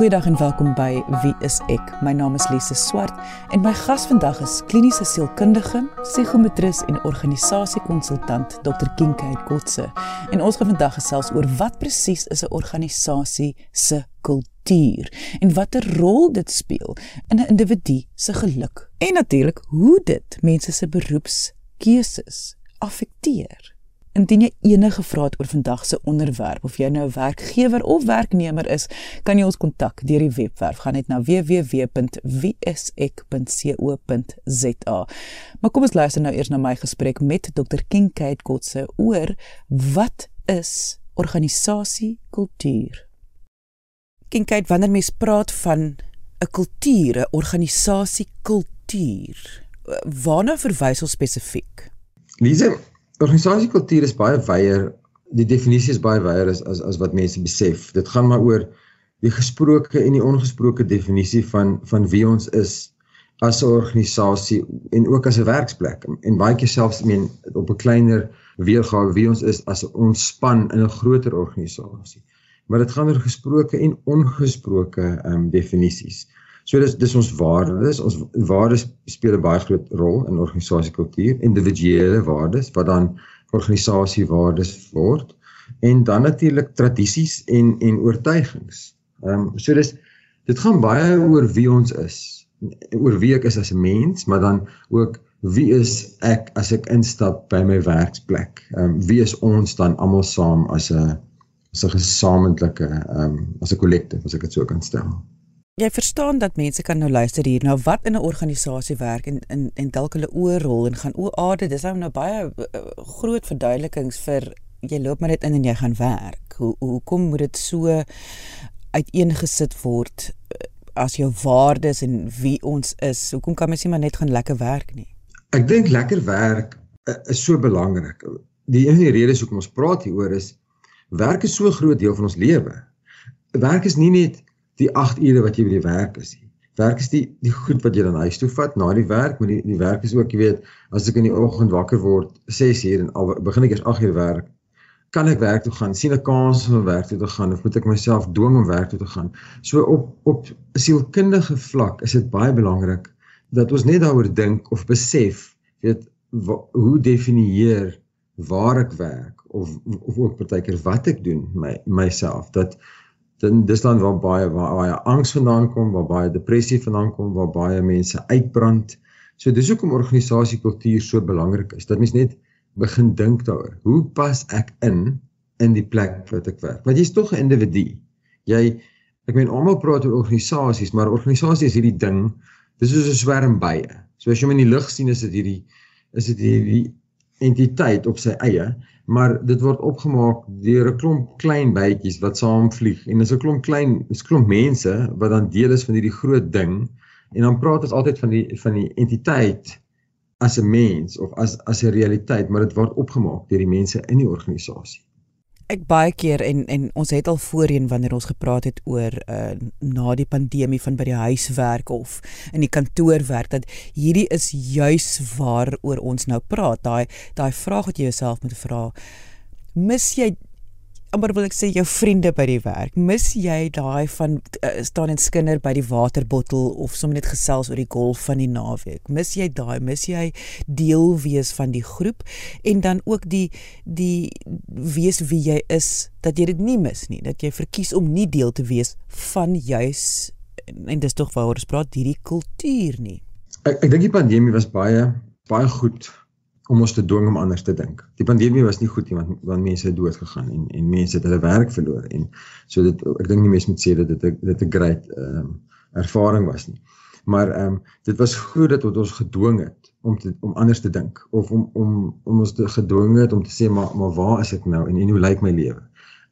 Goeiedag en welkom by Wie is ek? My naam is Lise Swart en my gas vandag is kliniese sielkundige, psigometris en organisasiekonsultant Dr. Kinkaid Kotse. En ons gaan vandag gesels oor wat presies is 'n organisasie se kultuur en watter rol dit speel in 'n individu se geluk en natuurlik hoe dit mense se beroepskeuses affekteer. Indien jy enige vrae het oor vandag se onderwerp of jy nou 'n werkgewer of werknemer is, kan jy ons kontak deur die webwerf. Gaan net na www.wieisek.co.za. Maar kom ons luister nou eers na my gesprek met Dr. Kinkade Kotse oor wat is organisasie kultuur? Kinkade, wanneer mens praat van 'n kultuur, 'n organisasie kultuur, waarna verwys ons spesifiek? Lise, organisasiekultuur is baie wyeer. Die definisie is baie wyeer as as as wat mense besef. Dit gaan maar oor die gesproke en die ongesproke definisie van van wie ons is as 'n organisasie en ook as 'n werksplek. En baie keer selfs meen op 'n kleiner weergawe wie ons is as 'n ontspan in 'n groter organisasie. Maar dit gaan oor gesproke en ongesproke ehm um, definisies. So dis dis ons waardes, ons waardes speel 'n baie groot rol in organisasiekultuur, individuele waardes wat dan organisasiewaardes word en dan natuurlik tradisies en en oortuigings. Ehm um, so dis dit gaan baie oor wie ons is, oor wie ek is as 'n mens, maar dan ook wie is ek as ek instap by my werksplek? Ehm um, wie is ons dan almal saam as 'n as 'n gesamentlike ehm um, as 'n kollektief as ek dit so kan stel. Jy verstaan dat mense kan nou luister hier nou wat in 'n organisasie werk en en en dalk hulle oorrol en gaan o, ade, dis nou nou baie uh, groot verduidelikings vir jy loop maar net in en jy gaan werk. Hoe hoekom moet dit so uiteengesit word uh, as jou waardes en wie ons is? Hoekom kan mens nie maar net gaan lekker werk nie? Ek dink lekker werk uh, is so belangrik. Die een van die redes hoekom ons praat hieroor is werk is so 'n groot deel van ons lewe. Werk is nie net die 8 ure wat jy by die werk is nie. Werk is die die goed wat jy dan huis toe vat na die werk, maar die die werk is ook, jy weet, as ek in die oggend wakker word 6 uur en al begin ek eers 8 uur werk, kan ek werk toe gaan, sien 'n kans om werk toe te gaan of moet ek myself dwing om werk toe te gaan. So op op sielkundige vlak is dit baie belangrik dat ons net daaroor dink of besef, weet hoe definieer waar ek werk of of ook partykeer wat ek doen my myself dat dan dis dan waar baie waar baie angs vandaan kom, waar baie depressie vandaan kom, waar baie mense uitbrand. So dis hoekom organisasiekultuur so belangrik is. Dat mens net begin dink daaroor. Hoe pas ek in in die plek wat ek werk? Want jy's tog 'n individu. Jy ek meen almal praat oor organisasies, maar organisasie is hierdie ding. Dis soos 'n swerm bye. So as jy hom in die lug sien, is dit hierdie is dit hierdie entiteit op sy eie maar dit word opgemaak deur 'n klomp klein bytjies wat saamvlieg. En dis 'n klomp klein dis klomp mense wat dan deel is van hierdie groot ding. En dan praat ons altyd van die van die entiteit as 'n mens of as as 'n realiteit maar dit word opgemaak deur die mense in die organisasie ek baie keer en en ons het al voorheen wanneer ons gepraat het oor uh na die pandemie van by die huis werk of in die kantoor werk dat hierdie is juis waaroor ons nou praat. Daai daai vraag wat jy jouself moet vra mis jy amper wil ek sê jou vriende by die werk. Mis jy daai van uh, staan en skinder by die waterbottel of sommer net gesels oor die golf van die naweek? Mis jy daai? Mis jy deel wees van die groep en dan ook die die wees wie jy is dat jy dit nie mis nie, dat jy verkies om nie deel te wees van juis en, en dis tog waaroor ons praat hierdie kultuur nie. Ek ek dink die pandemie was baie baie goed om ons te dwing om anders te dink. Die pandemie was nie goed nie want want mense het dood gegaan en en mense het hulle werk verloor en so dit ek dink nie mense moet sê dat dit dit 'n great ehm um, ervaring was nie. Maar ehm um, dit was goed dat ons gedwing het om te om anders te dink of om om om ons te gedwing het om te sê maar maar waar is ek nou en en hoe lyk my lewe?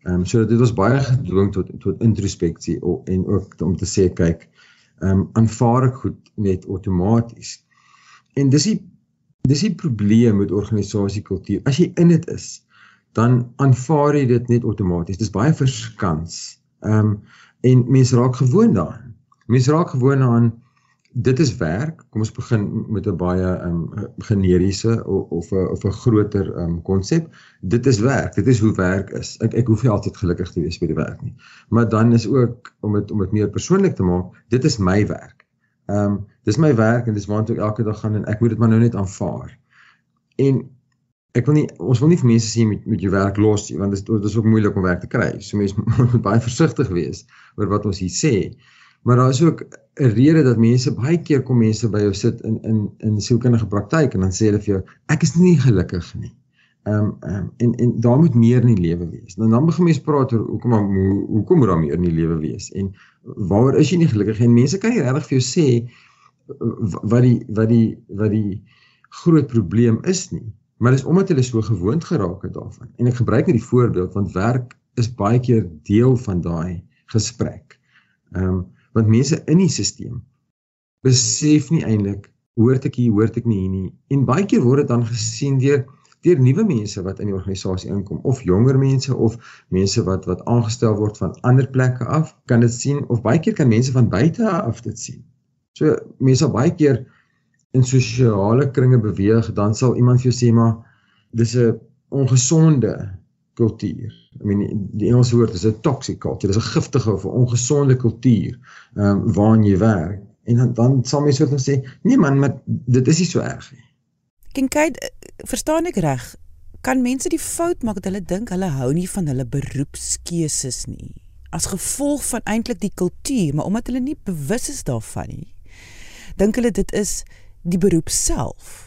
Ehm um, so dit was baie gedwing tot tot introspeksie en ook om te sê kyk ehm um, aanvaar ek goed net outomaties. En dis die dis die probleem met organisasiekultuur. As jy in dit is, dan aanvaar jy dit net outomaties. Dis baie verskans. Ehm um, en mense raak gewoond daaraan. Mense raak gewoond aan dit is werk. Kom ons begin met 'n baie um generiese of 'n of 'n groter um konsep. Dit is werk. Dit is hoe werk is. Ek ek hoef nie altyd gelukkig te wees by die werk nie. Maar dan is ook om dit om dit meer persoonlik te maak, dit is my werk. Um dis my werk en dis waartoe ek elke dag gaan en ek moet dit maar nou net aanvaar. En ek wil nie ons wil nie vir mense sê met met jou werk los want dit is dit is ook moeilik om werk te kry. So mense moet baie versigtig wees oor wat ons hier sê. Maar daar is ook 'n rede dat mense baie keer kom mense by jou sit in in in sielkundige praktyk en dan sê hulle vir jou ek is nie gelukkig nie. Ehm um, ehm um, en en daar moet meer in die lewe wees. Nou dan begin mense praat oor hoekom hoe hoekom moet daar meer in die lewe wees en waaroor is jy nie gelukkig en mense kan nie regtig vir jou sê wat die wat die wat die groot probleem is nie. Maar dis omdat hulle so gewoond geraak het daarvan. En ek gebruik net die voorbeeld want werk is baie keer deel van daai gesprek. Ehm um, want mense in die stelsel besef nie eintlik hoort ek hier hoort ek nie hier nie en baie keer word dit dan gesien deur deur nuwe mense wat in die organisasie inkom of jonger mense of mense wat wat aangestel word van ander plekke af kan dit sien of baie keer kan mense van buite af dit sien. So mense sal baie keer in sosiale kringe beweeg dan sal iemand vir jou sê maar dis 'n ongesonde kultuur. I mean die Engelse woord is 'n toxic culture. Dis 'n giftige of 'n ongesonde kultuur ehm um, waarin jy werk. En dan dan sal mense ook sê, "Nee man, maar dit is nie so erg nie." Kinkheid, verstaan ek reg? Kan mense die fout maak dat hulle dink hulle hou nie van hulle beroepskeuses nie as gevolg van eintlik die kultuur, maar omdat hulle nie bewus is daarvan nie. Dink hulle dit is die beroep self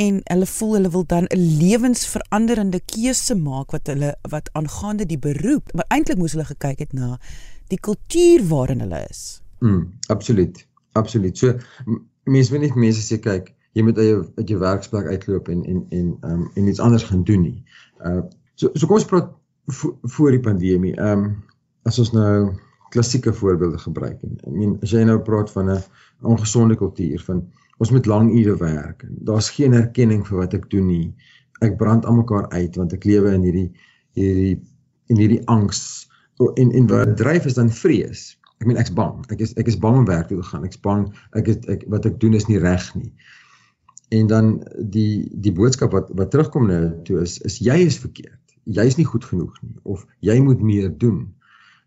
en hulle voel hulle wil dan 'n lewensveranderende keuse maak wat hulle wat aangaande die beroep, maar eintlik moes hulle gekyk het na die kultuur waarin hulle is. Mm, absoluut. Absoluut. So mense wil net mense sê kyk, jy moet uit jou uit jou werksplek uitloop en en en um en iets anders gaan doen nie. Uh so so kom ons praat vo, voor die pandemie. Um as ons nou klassieke voorbeelde gebruik en I mean as jy nou praat van 'n ongesonde kultuur van ons moet lang ure werk. Daar's geen erkenning vir wat ek doen nie. Ek brand almekaar uit want ek lewe in hierdie hierdie in hierdie angs en en wat dryf is dan vrees. Ek meen ek's bang. Ek is ek is bang om werk toe te gaan. Ek's bang ek het ek wat ek doen is nie reg nie. En dan die die boodskap wat wat terugkom nou toe is is jy is verkeerd. Jy's nie goed genoeg nie of jy moet meer doen.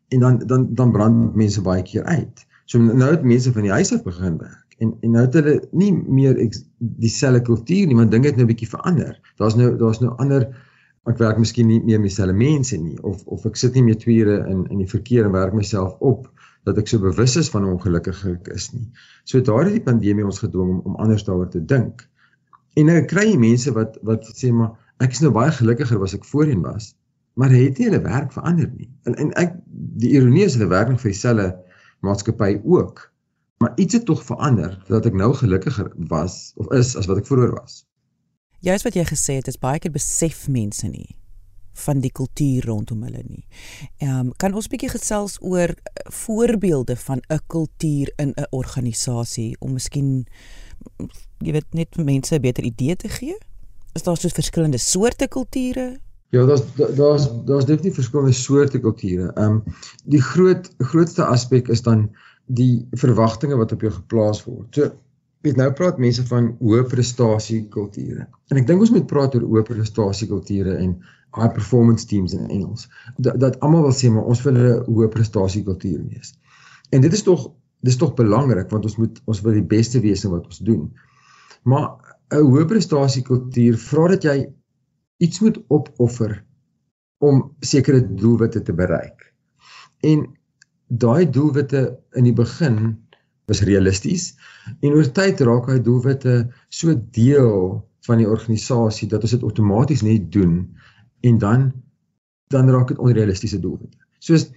En dan dan dan brand mense baie keer uit. So nou het mense van die huis af begin werk en en nou het hulle nie meer dieselfde kultuur nie, maar dinge het nou bietjie verander. Daar's nou daar's nou ander ek werk miskien nie meer met dieselfde mense nie of of ek sit nie meer 2 ure in in die verkeer en werk myself op dat ek so bewus is van hoe ongelukkig ek is nie. So daar het die pandemie ons gedwing om om anders daaroor te dink. En nou kry jy mense wat wat sê maar ek is nou baie gelukkiger as ek voorheen was, maar het nie hulle werk verander nie. En en ek die ironie is hulle werk nog vir dieselfde maatskappy ook maar iets het tog verander dat ek nou gelukkiger was of is as wat ek vroeër was. Juist wat jy gesê het, is baie keer besef mense nie van die kultuur rondom hulle nie. Ehm um, kan ons bietjie gesels oor eh, voorbeelde van 'n kultuur in 'n organisasie om miskien jy weet net mense 'n beter idee te gee? Is daar so verskillende soorte kulture? Ja, daar's daar's daar's definitief verskillende soorte kulture. Ehm um, die groot grootste aspek is dan die verwagtinge wat op jou geplaas word. So weet nou praat mense van hoë prestasie kulture. En ek dink ons moet praat oor hoë prestasie kulture en high performance teams in Engels. Dat, dat almal wil sê maar ons wil 'n hoë prestasie kultuur wees. En dit is tog dis tog belangrik want ons moet ons wil die beste wees in wat ons doen. Maar 'n hoë prestasie kultuur vra dat jy iets moet opoffer om sekere doelwitte te bereik. En daai doelwitte in die begin was realisties en oor tyd raak daai doelwitte so deel van die organisasie dat ons dit outomaties net doen en dan dan raak dit onrealistiese doelwitte. Soos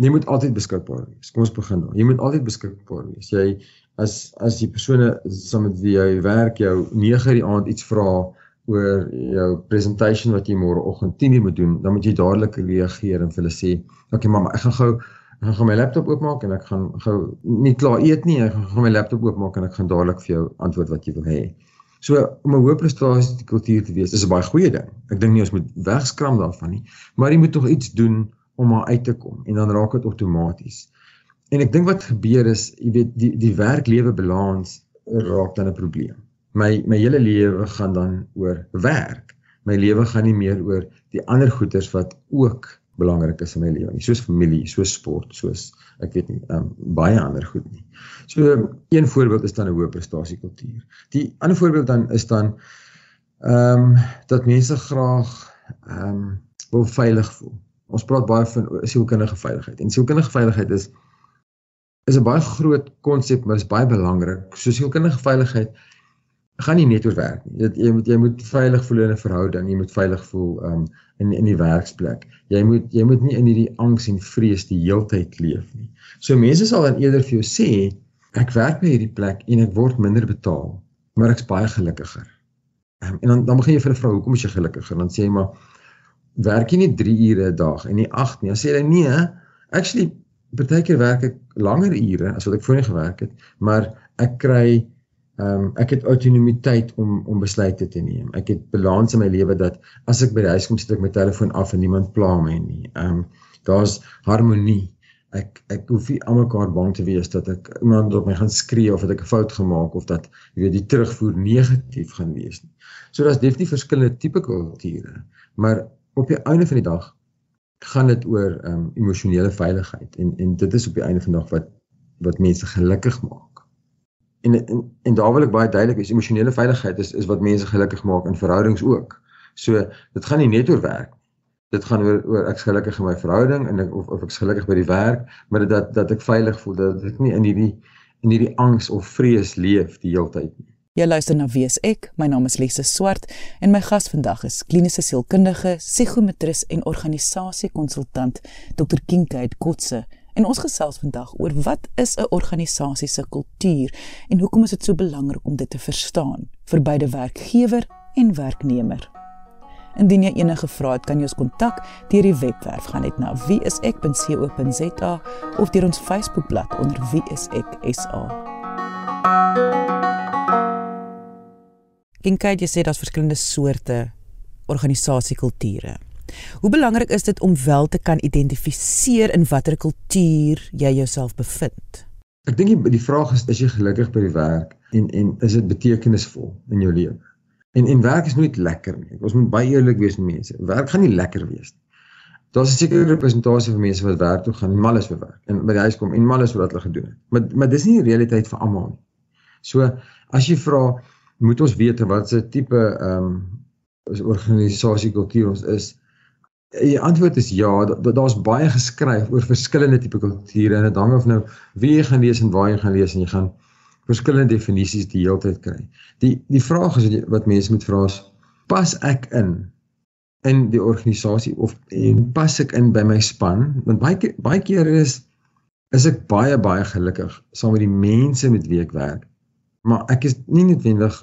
jy moet altyd beskikbaar wees. Kom ons begin daar. Jy moet altyd beskikbaar wees. Jy as as die persone saam met wie jy werk jou 9:00 die aand iets vra oor jou presentation wat jy môre oggend 10:00 moet doen, dan moet jy dadelik reageer en vir hulle sê, "Oké okay, mamma, ek gaan gou Ek gaan my laptop oopmaak en ek gaan gou nie klaar eet nie. Ek gaan my laptop oopmaak en ek gaan dadelik vir jou antwoord wat jy wil hê. So om 'n hoë prestasie kultuur te wees, is 'n baie goeie ding. Ek dink nie ons moet wegskram daarvan nie, maar jy moet tog iets doen om maar uit te kom en dan raak dit outomaties. En ek dink wat gebeur is, jy weet, die die werk-lewe balans raak dan 'n probleem. My my hele lewe gaan dan oor werk. My lewe gaan nie meer oor die ander goeders wat ook belangrik is in my lewe nie, soos familie, soos sport, soos ek weet nie, um, baie ander goed nie. So een voorbeeld is dan 'n hoë prestasie kultuur. Die ander voorbeeld dan is dan ehm um, dat mense graag ehm um, wil veilig voel. Ons praat baie van sielkundige veiligheid. En sielkundige veiligheid is is 'n baie groot konsep, maar is baie belangrik. So sielkundige veiligheid gaan nie net oor werk nie. Dit jy moet jy moet veilig voel in 'n verhouding, jy moet veilig voel um in in die werksplek. Jy moet jy moet nie in hierdie angs en vrees die heeltyd leef nie. So mense sal dan eerder vir jou sê, ek werk by hierdie plek en ek word minder betaal, maar ek's baie gelukkiger. Um, en dan dan begin jy vir 'n vrou, hoekom is jy gelukkiger? Dan sê jy maar werk jy nie 3 ure 'n dag en nie 8 nie. Dan sê hulle nee, actually partykeer werk ek langer ure as wat ek voorheen gewerk het, maar ek kry Ehm um, ek het autonomiteit om om besluite te neem. Ek het balans in my lewe dat as ek by die huis kom sit ek my telefoon af en niemand pla my nie. Ehm um, daar's harmonie. Ek ek hoef nie almekaar bang te wees dat ek iemand op my gaan skree of dat ek 'n fout gemaak of dat jy weet die terugvoer negatief gaan wees nie. So daar's definitief verskillende tipe kulture, maar op die einde van die dag gaan dit oor ehm um, emosionele veiligheid en en dit is op die einde van die dag wat wat mense gelukkig maak en en, en daar wil ek baie duidelik wees emosionele veiligheid is is wat mense gelukkig maak in verhoudings ook. So dit gaan nie net oor werk. Dit gaan oor oor ek's gelukkig in my verhouding en ek, of of ek's gelukkig by die werk, maar dat dat ek veilig voel dat ek nie in hierdie in hierdie angs of vrees leef die hele tyd nie. Jy luister na Wes ek. My naam is Lise Swart en my gas vandag is kliniese sielkundige, psigometris en organisasiekonsultant Dr. Kinkheid Kotse. En ons gesels vandag oor wat is 'n organisasie se kultuur en hoekom is dit so belangrik om dit te verstaan vir beide werkgewer en werknemer. Indien jy enige vrae het, kan jy ons kontak deur die webwerf gaan net na wieisek.co.za of deur ons Facebookblad onder wieiseksa. Kyk, jy sê daar's verskillende soorte organisasiekulture. Hoe belangrik is dit om wel te kan identifiseer in watter kultuur jy jouself bevind? Ek dink die, die vraag is is jy gelukkig by die werk en en is dit betekenisvol in jou lewe? En en werk is nooit lekker nie. Ons moet baie eerlik wees met mense. Werk gaan nie lekker wees nie. Daar's 'n sekere representasie van mense wat werk toe gaan en mal is vir werk en by die huis kom en mal is wat hulle gedoen het. Maar maar dis nie die realiteit vir almal nie. So as jy vra, moet ons weet wat se tipe ehm um, organisasie kultuur ons is. Die antwoord is ja, daar's baie geskryf oor verskillende tipe kulture en dit hang of nou wie jy gaan lees en waar jy gaan lees en jy gaan verskillende definisies die hele tyd kry. Die die vraag is wat mense moet vra is pas ek in in die organisasie of en pas ek in by my span? Want baie baie keer is is ek baie baie gelukkig saam met die mense met wie ek werk. Maar ek is nie noodwendig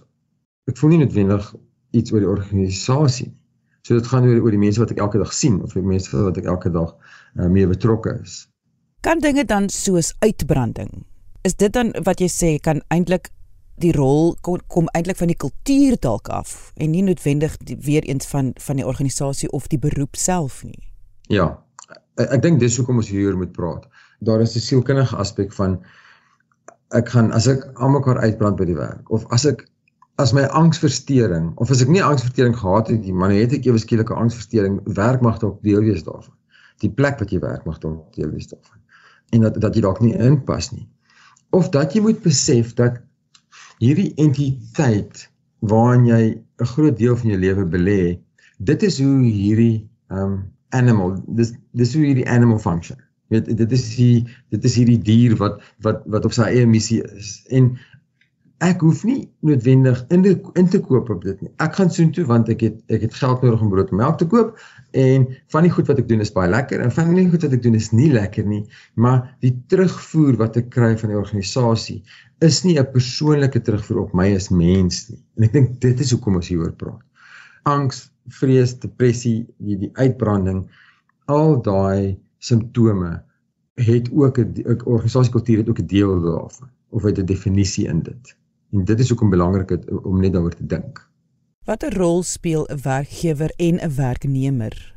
ek voel nie noodwendig iets oor die organisasie nie. So dit gaan oor oor die mense wat ek elke dag sien of die mense wat ek elke dag uh, mee betrokke is. Kan dinge dan soos uitbranding. Is dit dan wat jy sê kan eintlik die rol kom, kom eintlik van die kultuur dalk af en nie noodwendig die, weer eens van van die organisasie of die beroep self nie. Ja. Ek, ek dink dis hoekom ons hier moet praat. Daar is 'n sielkundige aspek van ek gaan as ek almekaar uitbrand by die werk of as ek as my angsversteuring of as ek nie angsversteuring gehad het nie, maar net ek ewe skielike angsversteuring werk mag dalk deel wees daarvan. Die plek wat jy werk mag dalk deel wees daarvan. En dat dat jy dalk nie inpas nie. Of dat jy moet besef dat hierdie entiteit waarin jy 'n groot deel van jou lewe belê, dit is hoe hierdie um animal, dis dis hoe hierdie animal function. Weet dit is die dit is hierdie dier wat wat wat op sy eie missie is. En ek hoef nie noodwendig in die, in te koop op dit nie. Ek gaan soontoe want ek het ek het geld nodig om brood en melk te koop en van die goed wat ek doen is baie lekker en van die goed wat ek doen is nie lekker nie, maar die terugvoer wat ek kry van die organisasie is nie 'n persoonlike terugvoer op my as mens nie. En ek dink dit is hoekom ons hieroor praat. Angs, vrees, depressie, die die uitbranding, al daai simptome het ook 'n organisasiekultuur het ook 'n deel daarvan of het 'n definisie in dit. En dit is hoekom belangrik is om net daaroor te dink. Watter rol speel 'n werkgewer en 'n werknemer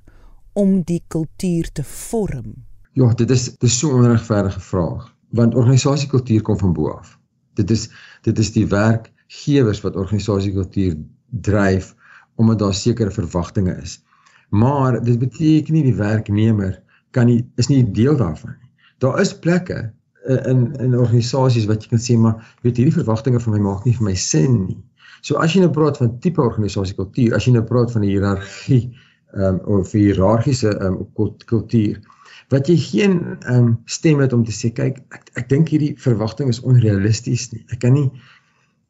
om die kultuur te vorm? Ja, dit is dis so 'n onregverdige vraag. want organisasiekultuur kom van bo af. Dit is dit is die werkgewers wat organisasiekultuur dryf omdat daar sekere verwagtinge is. Maar dit beteken nie die werknemer kan nie is nie deel daarvan nie. Daar is plekke in in organisasies wat jy kan sê maar weet hierdie verwagtinge van my maak nie vir my sin nie. So as jy nou praat van tipe organisasiekultuur, as jy nou praat van 'n hiërargie ehm um, of hiërargiese ehm um, kultuur wat jy geen ehm um, stem het om te sê kyk ek ek dink hierdie verwagting is onrealisties nie. Ek kan nie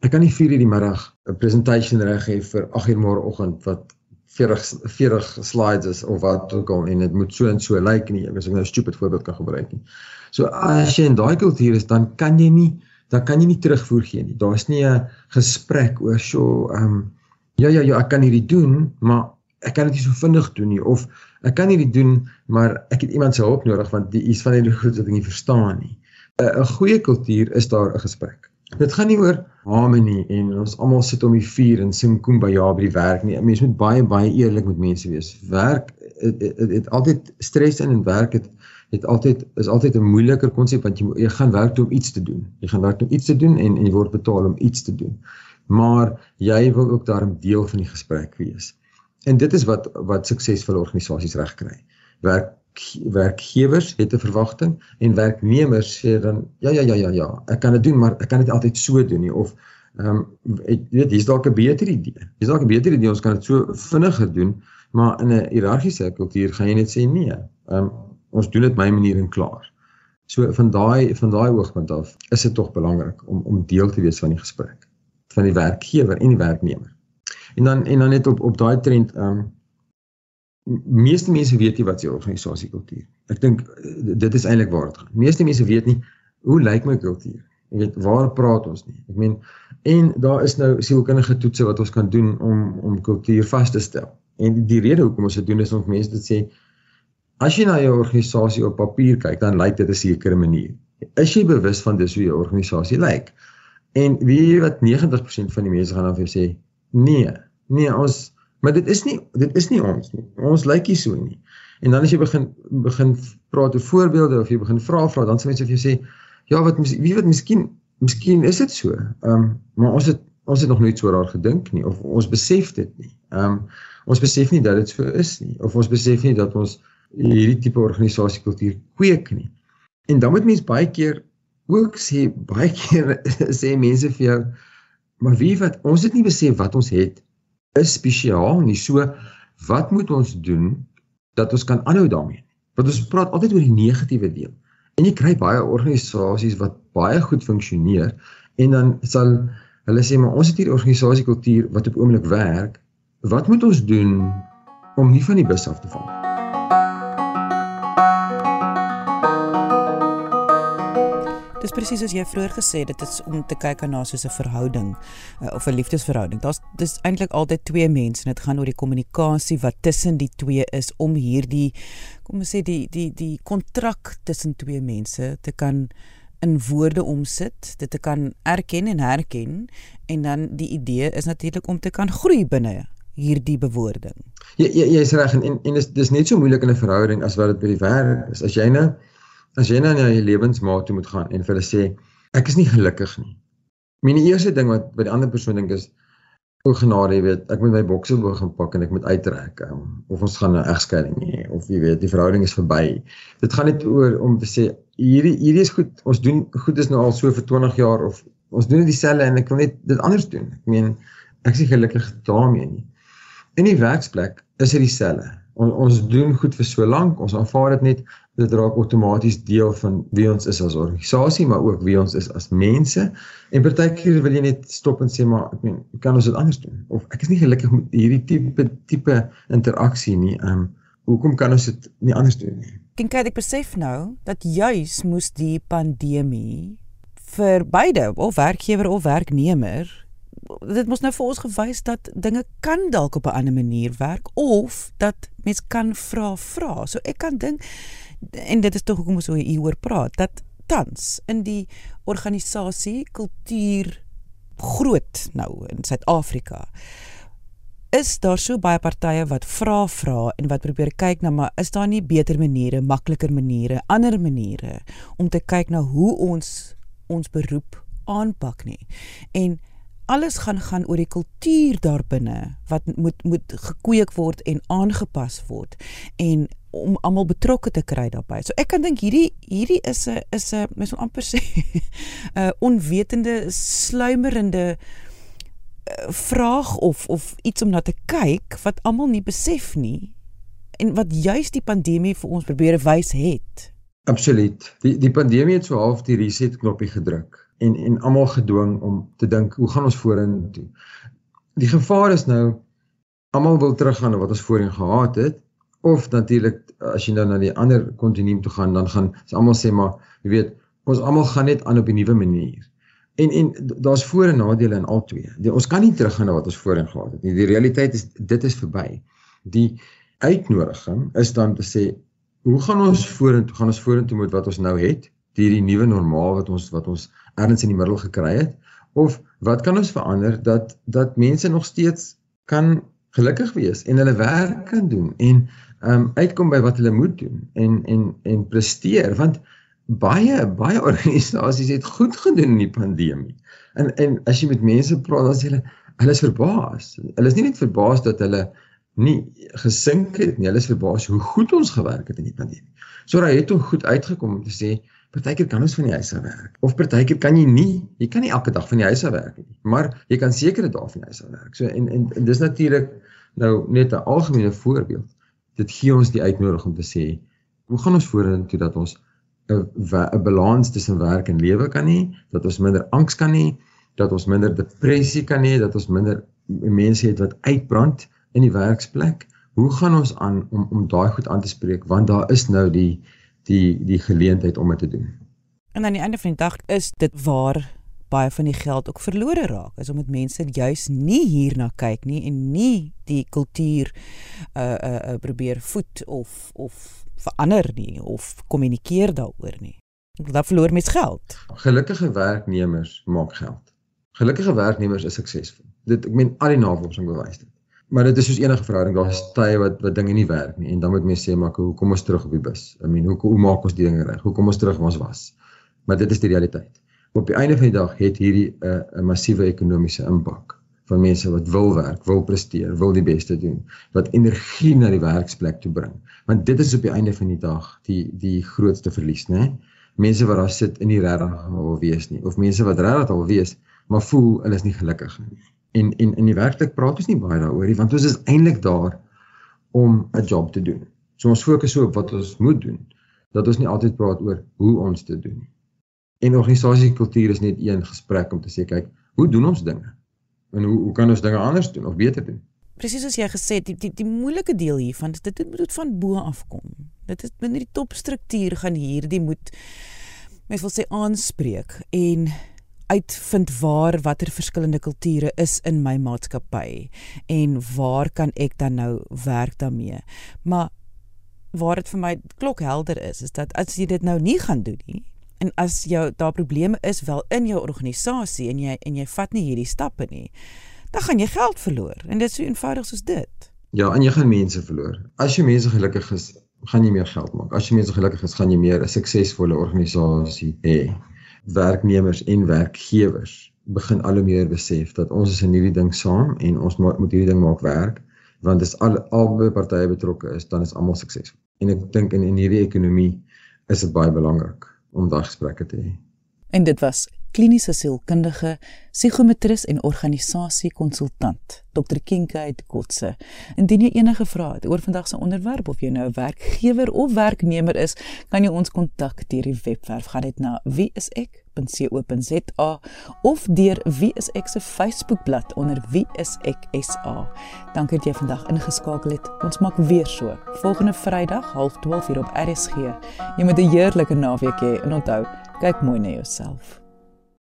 ek kan nie 4 uur die middag 'n presentation reg hê vir 8 uur môreoggend wat 40 40 slides is of wat ook al en dit moet so en so lyk like nie. Ek as ek nou 'n stupid voorbeeld kan gebruik nie. So as jy in daai kultuur is dan kan jy nie dan kan jy nie terugvoer gee nie. Daar's nie 'n gesprek oor so ehm um, ja ja ja ek kan hierdie doen, maar ek kan dit nie so vinnig doen nie of ek kan hierdie doen maar ek het iemand se hulp nodig want die is van hierdie goed wat ek nie verstaan nie. 'n 'n goeie kultuur is daar 'n gesprek. Dit gaan nie oor harmonie en ons almal sit om die vuur en sing kumbaya by die werk nie. Mense moet baie baie eerlik met mense wees. Werk het, het, het, het altyd stres in en werk het het altyd is altyd 'n moeiliker konsep want jy jy gaan werk om iets te doen. Jy gaan werk om iets te doen en en jy word betaal om iets te doen. Maar jy wil ook daarom deel van die gesprek wees. En dit is wat wat suksesvolle organisasies regkry. Werk werkgewers het 'n verwagting en werknemers sê dan ja ja ja ja ja, ek kan dit doen, maar ek kan dit altyd so doen nie of ehm um, jy weet hier's dalk 'n beter idee. Hier's dalk 'n beter idee, ons kan dit so vinniger doen, maar in 'n hiërargiese kultuur gaan jy net sê nee. Ehm um, ons doen dit my manier en klaar. So van daai van daai oogpunt af is dit tog belangrik om om deel te wees van die gesprek van die werkgewer en die werknemer. En dan en dan net op op daai trend ehm um, meeste mense weet nie wat se organisasie kultuur. Ek dink eh, dit is eintlik waar dit gaan. Meeste mense weet nie hoe lyk my kultuur. Jy weet waar praat ons nie. Ek meen en daar is nou sielkundige toetse wat ons kan doen om om kultuur vas te stel. En die rede hoekom ons dit doen is om mense te sê as jy na jou organisasie op papier kyk, dan lyk dit 'n sekere manier. Is jy bewus van dis hoe jou organisasie lyk? En wie wat 90% van die mense gaan dan vir sê Nee. Nee, ons maar dit is nie dit is nie ons nie. Ons lyk nie so nie. En dan as jy begin begin praat oor voorbeelde of jy begin vra vra dan sê mense vir jou sê ja, wat wie wat miskien miskien is dit so. Ehm um, maar ons het ons het nog nooit so daar gedink nie of ons besef dit nie. Ehm um, ons besef nie dat dit so is nie of ons besef nie dat ons hierdie tipe organisasiekultuur kweek nie. En dan moet mense baie keer ook sê baie keer sê mense vir jou Maar wie wat ons het nie besef wat ons het is spesiaal nie. So wat moet ons doen dat ons kan aanhou daarmee? Want ons praat altyd oor die negatiewe deel. En jy kry baie organisasies wat baie goed funksioneer en dan sal hulle sê maar ons het hier organisasiekultuur wat op oomblik werk. Wat moet ons doen om nie van die bus af te val nie? Dis presies soos jy vroeër gesê het, dit is om te kyk na soos 'n verhouding uh, of 'n liefdesverhouding. Daar's dis eintlik altyd twee mense en dit gaan oor die kommunikasie wat tussen die twee is om hierdie kom ons sê die die die kontrak tussen twee mense te kan in woorde omsit, dit te kan erken en herken en dan die idee is natuurlik om te kan groei binne hierdie bewoording. Ja jy's reg en en, en dis dis net so moeilik in 'n verhouding as wat dit by die werk is. As jy nou as jy nou na jou lewensmaat toe moet gaan en vir hulle sê ek is nie gelukkig nie. My eerste ding wat by die ander persoon dink is o genade, jy weet, ek moet my bokse begin pak en ek moet uittrek um, of ons gaan 'n egskeiding hê of jy weet, die verhouding is verby. Dit gaan net oor om te sê hierdie hierdie is goed. Ons doen goed is nou al so vir 20 jaar of ons doen dit dieselfde en ek wil net dit anders doen. Ek meen ek is nie gelukkig daarmee nie. In die werksplek is dit dieselfde. On, ons doen goed vir so lank, ons aanvaar dit net. Dit raak outomaties deel van wie ons is as organisasie maar ook wie ons is as mense. En partykeer wil jy net stop en sê maar ek meen kan ons dit anders doen? Of ek is nie gelukkig met hierdie tipe tipe interaksie nie. Um hoekom kan ons dit nie anders doen nie? Dink ek besef nou dat juis moes die pandemie vir beide of werkgewer of werknemer dit mos nou vir ons gewys dat dinge kan dalk op 'n ander manier werk of dat mens kan vra vra so ek kan dink en dit is tog hoekom ons hier oor praat dat tans in die organisasie kultuur groot nou in Suid-Afrika is daar so baie partye wat vra vra en wat probeer kyk na maar is daar nie beter maniere, makliker maniere, ander maniere om te kyk na hoe ons ons beroep aanpak nie. En alles gaan gaan oor die kultuur daarbinne wat moet moet gekweek word en aangepas word en om almal betrokke te kry daarbey. So ek kan dink hierdie hierdie is 'n is 'n mens wil amper sê 'n onwetende sluimerende eh, vraag of of iets om na te kyk wat almal nie besef nie en wat juis die pandemie vir ons probeer wys het. Absoluut. Die die pandemie het so half die reset knoppie gedruk en en almal gedwing om te dink hoe gaan ons vorentoe. Die gevaar is nou almal wil teruggaan na wat ons voorheen gehad het of natuurlik as jy nou na die ander kontinuum toe gaan dan gaan ons almal sê maar jy weet ons almal gaan net aan op 'n nuwe manier. En en daar's voor en nadele in albei. Ons kan nie teruggaan na wat ons voorheen gehad het nie. Die realiteit is dit is verby. Die uitnodiging is dan te sê hoe gaan ons vorentoe gaan ons vorentoe met wat ons nou het? Hierdie nuwe normaal wat ons wat ons ergens in die middel gekry het of wat kan ons verander dat dat mense nog steeds kan gelukkig wees en hulle werk kan doen en um uitkom by wat hulle moet doen en en en presteer want baie baie organisasies het goed gedoen in die pandemie. En en as jy met mense praat dan sê hulle hulle is verbaas. Hulle is nie net verbaas dat hulle nie gesink het nie, hulle is verbaas hoe goed ons gewerk het in die pandemie. So raai het ons goed uitgekom om te sê Partykeer kan ons van die huis af werk of partykeer kan jy nie. Jy kan nie elke dag van die huis af werk nie, maar jy kan sekere dae van die huis af werk. So en en, en dis natuurlik nou net 'n algemene voorbeeld. Dit gee ons die uitnodiging om te sê, hoe gaan ons vorentoe dat ons 'n 'n balans tussen werk en lewe kan hê, dat ons minder angs kan hê, dat ons minder depressie kan hê, dat ons minder mense het wat uitbrand in die werksplek. Hoe gaan ons aan om om daai goed aan te spreek want daar is nou die die die geleentheid om dit te doen. En aan die einde van die dag is dit waar baie van die geld ook verlore raak. Is omdat mense juis nie hierna kyk nie en nie die kultuur uh uh, uh probeer voed of of verander nie of kommunikeer daaroor nie. Dan verloor mens geld. Gelukkige werknemers maak geld. Gelukkige werknemers is suksesvol. Dit ek meen al die navorsing bewys dit. Maar dit is soos enige verhouding, daar's tye wat wat dinge nie werk nie en dan moet mense sê maar hoe kom ons terug op die bus? I mean, hoe hoe maak ons die dinge reg? Hoe kom ons terug waar ons was? Maar dit is die realiteit. Op die einde van die dag het hierdie 'n uh, 'n massiewe ekonomiese impak van mense wat wil werk, wil presteer, wil die beste doen, wat energie na die werksplek toe bring. Want dit is op die einde van die dag die die grootste verlies, né? Mense wat daar sit in die regtig wil wees nie of mense wat regtig wil wees, maar voel hulle is nie gelukkig nie en en in die werklik praat ons nie baie daaroor nie want ons is eintlik daar om 'n job te doen. So ons fokus so op wat ons moet doen dat ons nie altyd praat oor hoe ons dit doen nie. En organisasiekultuur is net een gesprek om te sê kyk, hoe doen ons dinge? En hoe hoe kan ons dinge anders doen of beter doen? Presies soos jy gesê het, die die, die moeilike deel hiervan is dit moet van bo af kom. Dit is binne die topstruktuur gaan hierdie moet mens wil sê aanspreek en uitvind waar watter verskillende kulture is in my maatskappy en waar kan ek dan nou werk daarmee. Maar waar dit vir my klokhelder is is dat as jy dit nou nie gaan doen nie en as jou daar probleme is wel in jou organisasie en jy en jy vat nie hierdie stappe nie, dan gaan jy geld verloor en dit is so eenvoudig soos dit. Ja, en jy gaan mense verloor. As jy mense gelukkig is, gaan jy meer geld maak. As jy mense gelukkig is, gaan jy meer 'n suksesvolle organisasie hê werknemers en werkgewers begin al hoe meer besef dat ons is in hierdie ding saam en ons moet hierdie ding maak werk want as al albei partye betrokke is dan is almal suksesvol. En ek dink in in hierdie ekonomie is dit baie belangrik om daai gesprekke te hê. En dit was kliniese sielkundige, psigometris en organisasiekonsultant, Dr. Kinkaid Kotse. Indien jy enige vrae het oor vandag se onderwerp of jy nou 'n werkgewer of werknemer is, kan jy ons kontak deur die webwerf gaan dit na wieisek.co.za of deur Wie is ek se Facebookblad onder Wie is ek SA. Dankie dat jy vandag ingeskakel het. Ons maak weer so. Volgende Vrydag 12:30 op RSG. Jy moet 'n heerlike naweek hê en onthou, kyk mooi na jouself.